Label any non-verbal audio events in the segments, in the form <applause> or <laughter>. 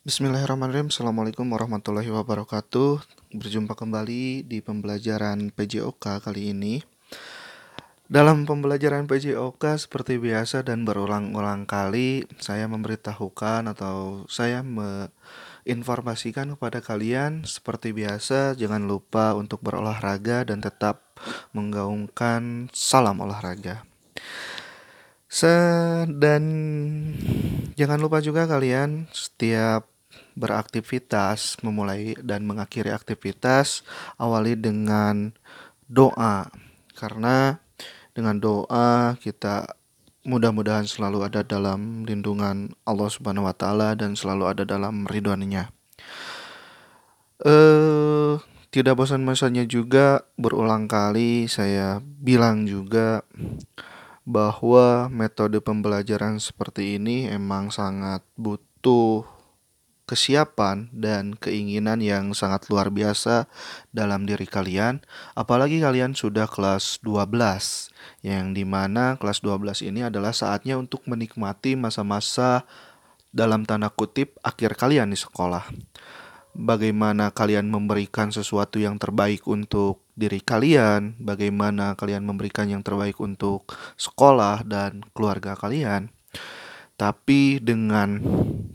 Bismillahirrahmanirrahim. Assalamualaikum warahmatullahi wabarakatuh. Berjumpa kembali di pembelajaran PJOK kali ini. Dalam pembelajaran PJOK seperti biasa dan berulang-ulang kali Saya memberitahukan atau saya menginformasikan kepada kalian Seperti biasa jangan lupa untuk berolahraga dan tetap menggaungkan salam olahraga Se dan jangan lupa juga kalian setiap beraktivitas memulai dan mengakhiri aktivitas awali dengan doa karena dengan doa kita mudah-mudahan selalu ada dalam lindungan Allah Subhanahu wa taala dan selalu ada dalam ridhoannya. Eh tidak bosan-bosannya juga berulang kali saya bilang juga bahwa metode pembelajaran seperti ini emang sangat butuh kesiapan dan keinginan yang sangat luar biasa dalam diri kalian. Apalagi kalian sudah kelas 12 yang di mana kelas 12 ini adalah saatnya untuk menikmati masa-masa dalam tanda kutip akhir kalian di sekolah. Bagaimana kalian memberikan sesuatu yang terbaik untuk diri kalian, bagaimana kalian memberikan yang terbaik untuk sekolah dan keluarga kalian. Tapi dengan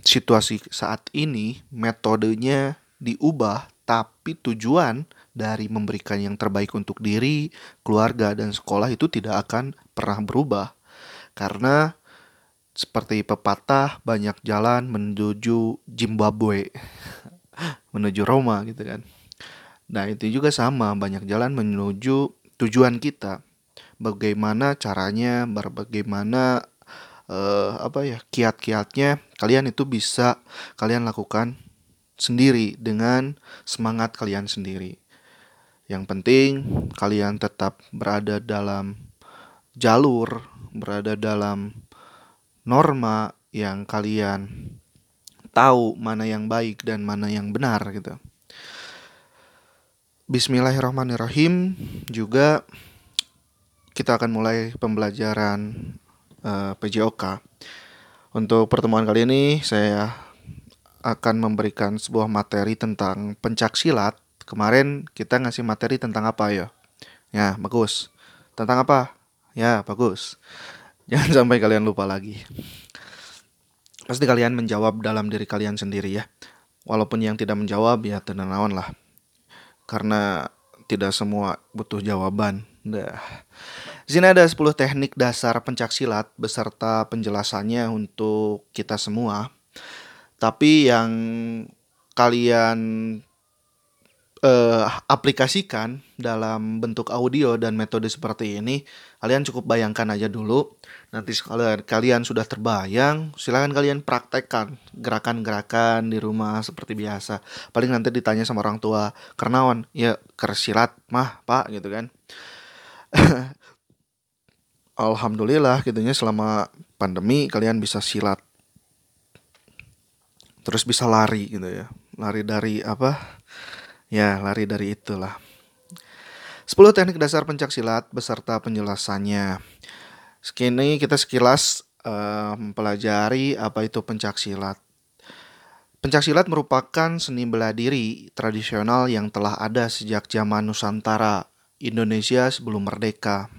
situasi saat ini, metodenya diubah, tapi tujuan dari memberikan yang terbaik untuk diri, keluarga, dan sekolah itu tidak akan pernah berubah. Karena seperti pepatah, banyak jalan menuju Zimbabwe, <laughs> menuju Roma gitu kan. Nah, itu juga sama, banyak jalan menuju tujuan kita. Bagaimana caranya, bagaimana uh, apa ya, kiat-kiatnya kalian itu bisa kalian lakukan sendiri dengan semangat kalian sendiri. Yang penting kalian tetap berada dalam jalur, berada dalam norma yang kalian tahu mana yang baik dan mana yang benar gitu. Bismillahirrahmanirrahim juga kita akan mulai pembelajaran uh, eh, PJOK. Untuk pertemuan kali ini saya akan memberikan sebuah materi tentang pencak silat. Kemarin kita ngasih materi tentang apa ya? Ya, bagus. Tentang apa? Ya, bagus. <laughs> Jangan sampai kalian lupa lagi. Pasti kalian menjawab dalam diri kalian sendiri ya. Walaupun yang tidak menjawab ya tenang lah karena tidak semua butuh jawaban. Di sini ada 10 teknik dasar pencak silat beserta penjelasannya untuk kita semua. Tapi yang kalian uh, aplikasikan dalam bentuk audio dan metode seperti ini, kalian cukup bayangkan aja dulu. Nanti kalau kalian sudah terbayang, silahkan kalian praktekkan gerakan-gerakan di rumah seperti biasa. Paling nanti ditanya sama orang tua, Kernawan, ya kersilat mah pak gitu kan. <laughs> Alhamdulillah gitunya selama pandemi kalian bisa silat. Terus bisa lari gitu ya. Lari dari apa? Ya, lari dari itulah. 10 teknik dasar pencak silat beserta penjelasannya. Sekini kita sekilas uh, mempelajari apa itu pencak silat. Pencak silat merupakan seni bela diri tradisional yang telah ada sejak zaman Nusantara, Indonesia sebelum merdeka.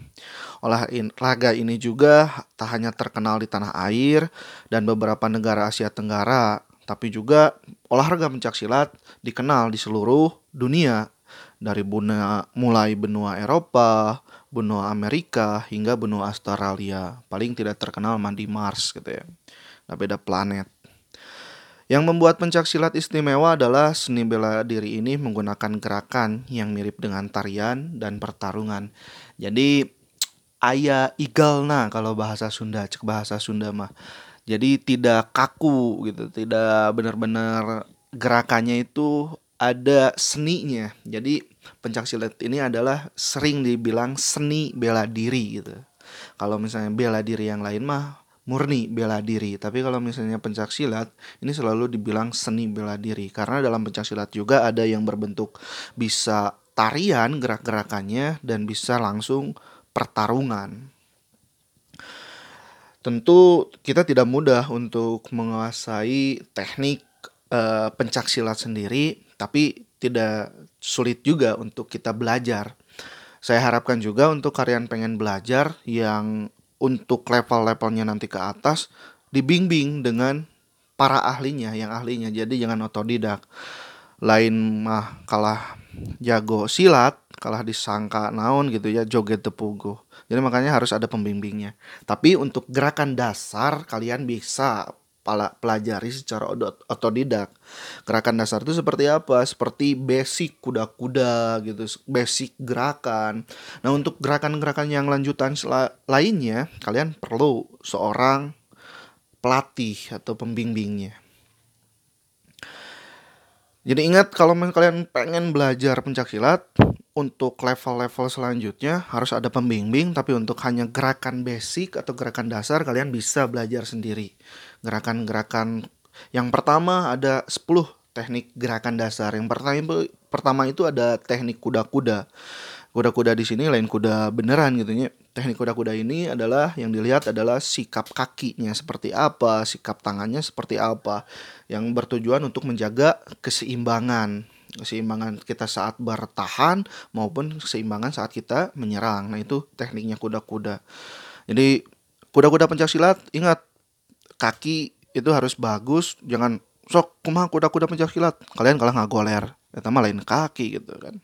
Olahraga ini juga tak hanya terkenal di tanah air dan beberapa negara Asia Tenggara, tapi juga olahraga pencak silat dikenal di seluruh dunia dari benua, mulai benua Eropa, benua Amerika hingga benua Australia. Paling tidak terkenal mandi Mars gitu ya. Nah, beda planet. Yang membuat pencak silat istimewa adalah seni bela diri ini menggunakan gerakan yang mirip dengan tarian dan pertarungan. Jadi <tsk> ayah igalna kalau bahasa Sunda, cek bahasa Sunda mah jadi tidak kaku gitu tidak benar-benar gerakannya itu ada seninya. Jadi pencak silat ini adalah sering dibilang seni bela diri gitu. Kalau misalnya bela diri yang lain mah murni bela diri. Tapi kalau misalnya pencak silat ini selalu dibilang seni bela diri. Karena dalam pencak silat juga ada yang berbentuk bisa tarian gerak-gerakannya dan bisa langsung pertarungan Tentu kita tidak mudah untuk menguasai teknik uh, pencak silat sendiri, tapi tidak sulit juga untuk kita belajar. Saya harapkan juga untuk kalian pengen belajar yang untuk level-levelnya nanti ke atas dibimbing dengan para ahlinya, yang ahlinya. Jadi jangan otodidak. Lain mah kalah jago silat, kalah disangka naon gitu ya joget tepugu. Jadi makanya harus ada pembimbingnya. Tapi untuk gerakan dasar kalian bisa pelajari secara otodidak. Gerakan dasar itu seperti apa? Seperti basic kuda-kuda gitu, basic gerakan. Nah, untuk gerakan-gerakan yang lanjutan lainnya, kalian perlu seorang pelatih atau pembimbingnya. Jadi ingat kalau kalian pengen belajar pencak silat, untuk level-level selanjutnya harus ada pembimbing tapi untuk hanya gerakan basic atau gerakan dasar kalian bisa belajar sendiri. Gerakan-gerakan yang pertama ada 10 teknik gerakan dasar. Yang pertama pertama itu ada teknik kuda-kuda. Kuda-kuda di sini lain kuda beneran gitu ya. Teknik kuda-kuda ini adalah yang dilihat adalah sikap kakinya seperti apa, sikap tangannya seperti apa yang bertujuan untuk menjaga keseimbangan keseimbangan kita saat bertahan maupun keseimbangan saat kita menyerang. Nah, itu tekniknya kuda-kuda. Jadi kuda-kuda pencaksilat ingat kaki itu harus bagus, jangan sok kumaha kuda-kuda pencaksilat. Kalian kalah ngagoler. Eta mah lain kaki gitu kan.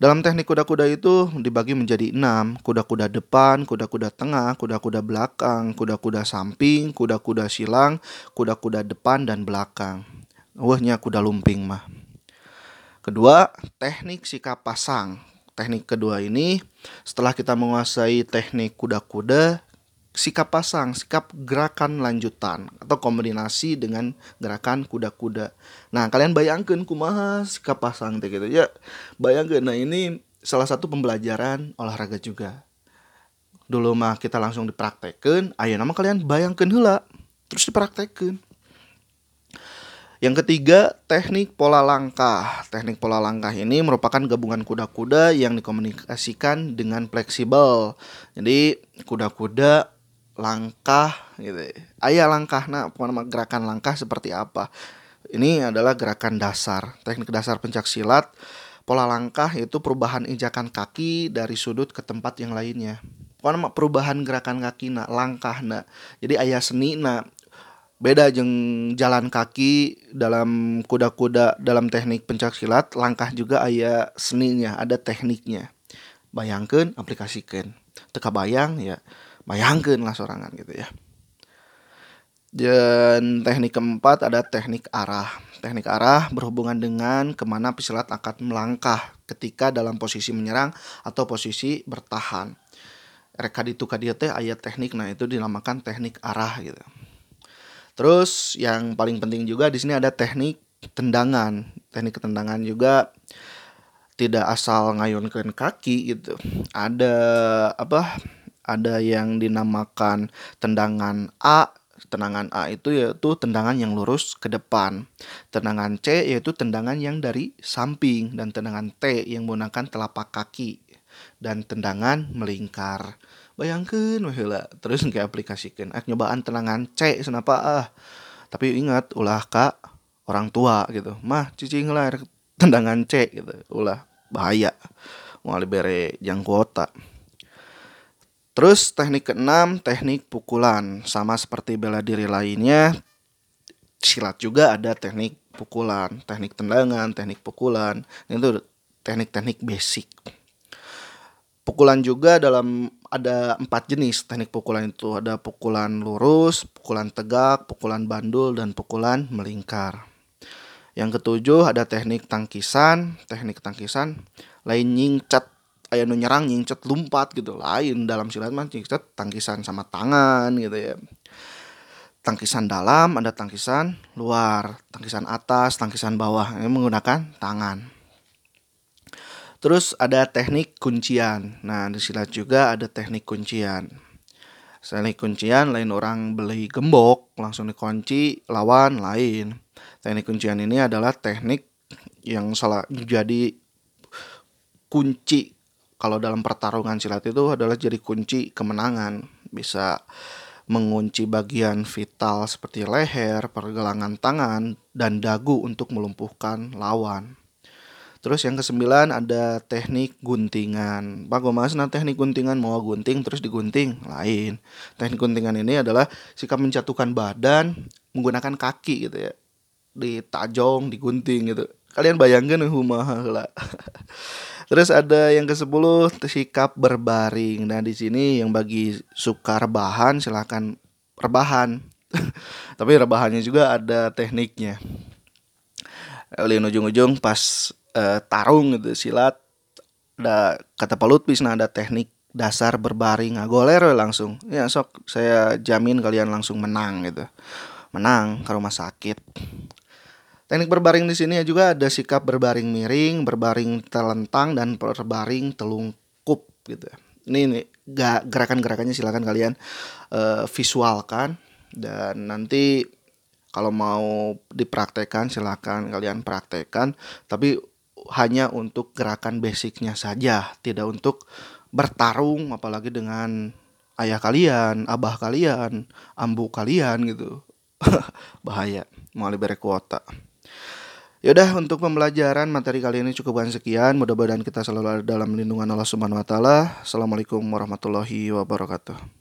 Dalam teknik kuda-kuda itu dibagi menjadi enam, kuda-kuda depan, kuda-kuda tengah, kuda-kuda belakang, kuda-kuda samping, kuda-kuda silang, kuda-kuda depan dan belakang. Wahnya kuda lumping mah. Kedua, teknik sikap pasang. Teknik kedua ini setelah kita menguasai teknik kuda-kuda, sikap pasang, sikap gerakan lanjutan atau kombinasi dengan gerakan kuda-kuda. Nah, kalian bayangkan kumaha sikap pasang gitu ya. Bayangkan nah ini salah satu pembelajaran olahraga juga. Dulu mah kita langsung dipraktekkan, ayo nama kalian bayangkan hula terus dipraktekkan. Yang ketiga, teknik pola langkah. Teknik pola langkah ini merupakan gabungan kuda-kuda yang dikomunikasikan dengan fleksibel. Jadi, kuda-kuda langkah gitu. Ayah langkah nah, nama gerakan langkah seperti apa? Ini adalah gerakan dasar. Teknik dasar pencak silat. Pola langkah itu perubahan injakan kaki dari sudut ke tempat yang lainnya. Pokoknya perubahan gerakan kaki nak langkah nak. Jadi ayah seni nak beda jeng jalan kaki dalam kuda-kuda dalam teknik pencak silat langkah juga ayah seninya ada tekniknya bayangkan aplikasikan teka bayang ya bayangkan lah sorangan gitu ya. Dan teknik keempat ada teknik arah. Teknik arah berhubungan dengan ke mana pesilat akan melangkah ketika dalam posisi menyerang atau posisi bertahan. Reka itu kadiate ayat teknik nah itu dinamakan teknik arah gitu. Terus yang paling penting juga di sini ada teknik tendangan. Teknik tendangan juga tidak asal ngayunkan kaki gitu. Ada apa? Ada yang dinamakan tendangan A. Tendangan A itu yaitu tendangan yang lurus ke depan. Tendangan C yaitu tendangan yang dari samping dan tendangan T yang menggunakan telapak kaki dan tendangan melingkar bayangkan wahila terus kayak aplikasikan ah nyobaan tenangan C kenapa ah tapi ingat ulah kak orang tua gitu mah cicing lah tendangan C gitu ulah bahaya. Mau bere jangkota terus teknik keenam teknik pukulan. Sama seperti bela diri lainnya silat juga ada teknik pukulan. Teknik tendangan teknik pukulan. Itu teknik-teknik basic. Pukulan juga dalam ada empat jenis. Teknik pukulan itu ada pukulan lurus, pukulan tegak, pukulan bandul dan pukulan melingkar. Yang ketujuh ada teknik tangkisan, teknik tangkisan lain nyingcat ayah nu nyerang nyingcat lompat gitu lain dalam silat mah nyingcat tangkisan sama tangan gitu ya tangkisan dalam ada tangkisan luar tangkisan atas tangkisan bawah ini menggunakan tangan Terus ada teknik kuncian. Nah, di silat juga ada teknik kuncian. Teknik kuncian lain orang beli gembok langsung dikunci lawan lain. Teknik kuncian ini adalah teknik yang salah jadi kunci kalau dalam pertarungan silat itu adalah jadi kunci kemenangan. Bisa mengunci bagian vital seperti leher, pergelangan tangan, dan dagu untuk melumpuhkan lawan. Terus yang kesembilan ada teknik guntingan. Pak Gomas, nah teknik guntingan mau gunting terus digunting lain. Teknik guntingan ini adalah sikap menjatuhkan badan menggunakan kaki gitu ya. Ditajong, digunting gitu. Kalian bayangkan humaha lah. <laughs> Terus ada yang ke-10 sikap berbaring. Nah, di sini yang bagi suka rebahan silahkan <laughs> rebahan. Tapi rebahannya juga ada tekniknya. Lalu ujung-ujung pas uh, tarung gitu silat ada kata Pak Lutfi nah ada teknik dasar berbaring goler langsung ya sok saya jamin kalian langsung menang gitu menang ke rumah sakit teknik berbaring di sini juga ada sikap berbaring miring berbaring telentang dan berbaring telungkup gitu ini nih gerakan-gerakannya silakan kalian uh, visualkan dan nanti kalau mau dipraktekkan silakan kalian praktekkan tapi hanya untuk gerakan basicnya saja, tidak untuk bertarung apalagi dengan ayah kalian, abah kalian, ambu kalian gitu. <laughs> Bahaya, mau libere kuota. Yaudah untuk pembelajaran materi kali ini cukup sekian. Mudah-mudahan kita selalu dalam lindungan Allah Subhanahu wa taala. Assalamualaikum warahmatullahi wabarakatuh.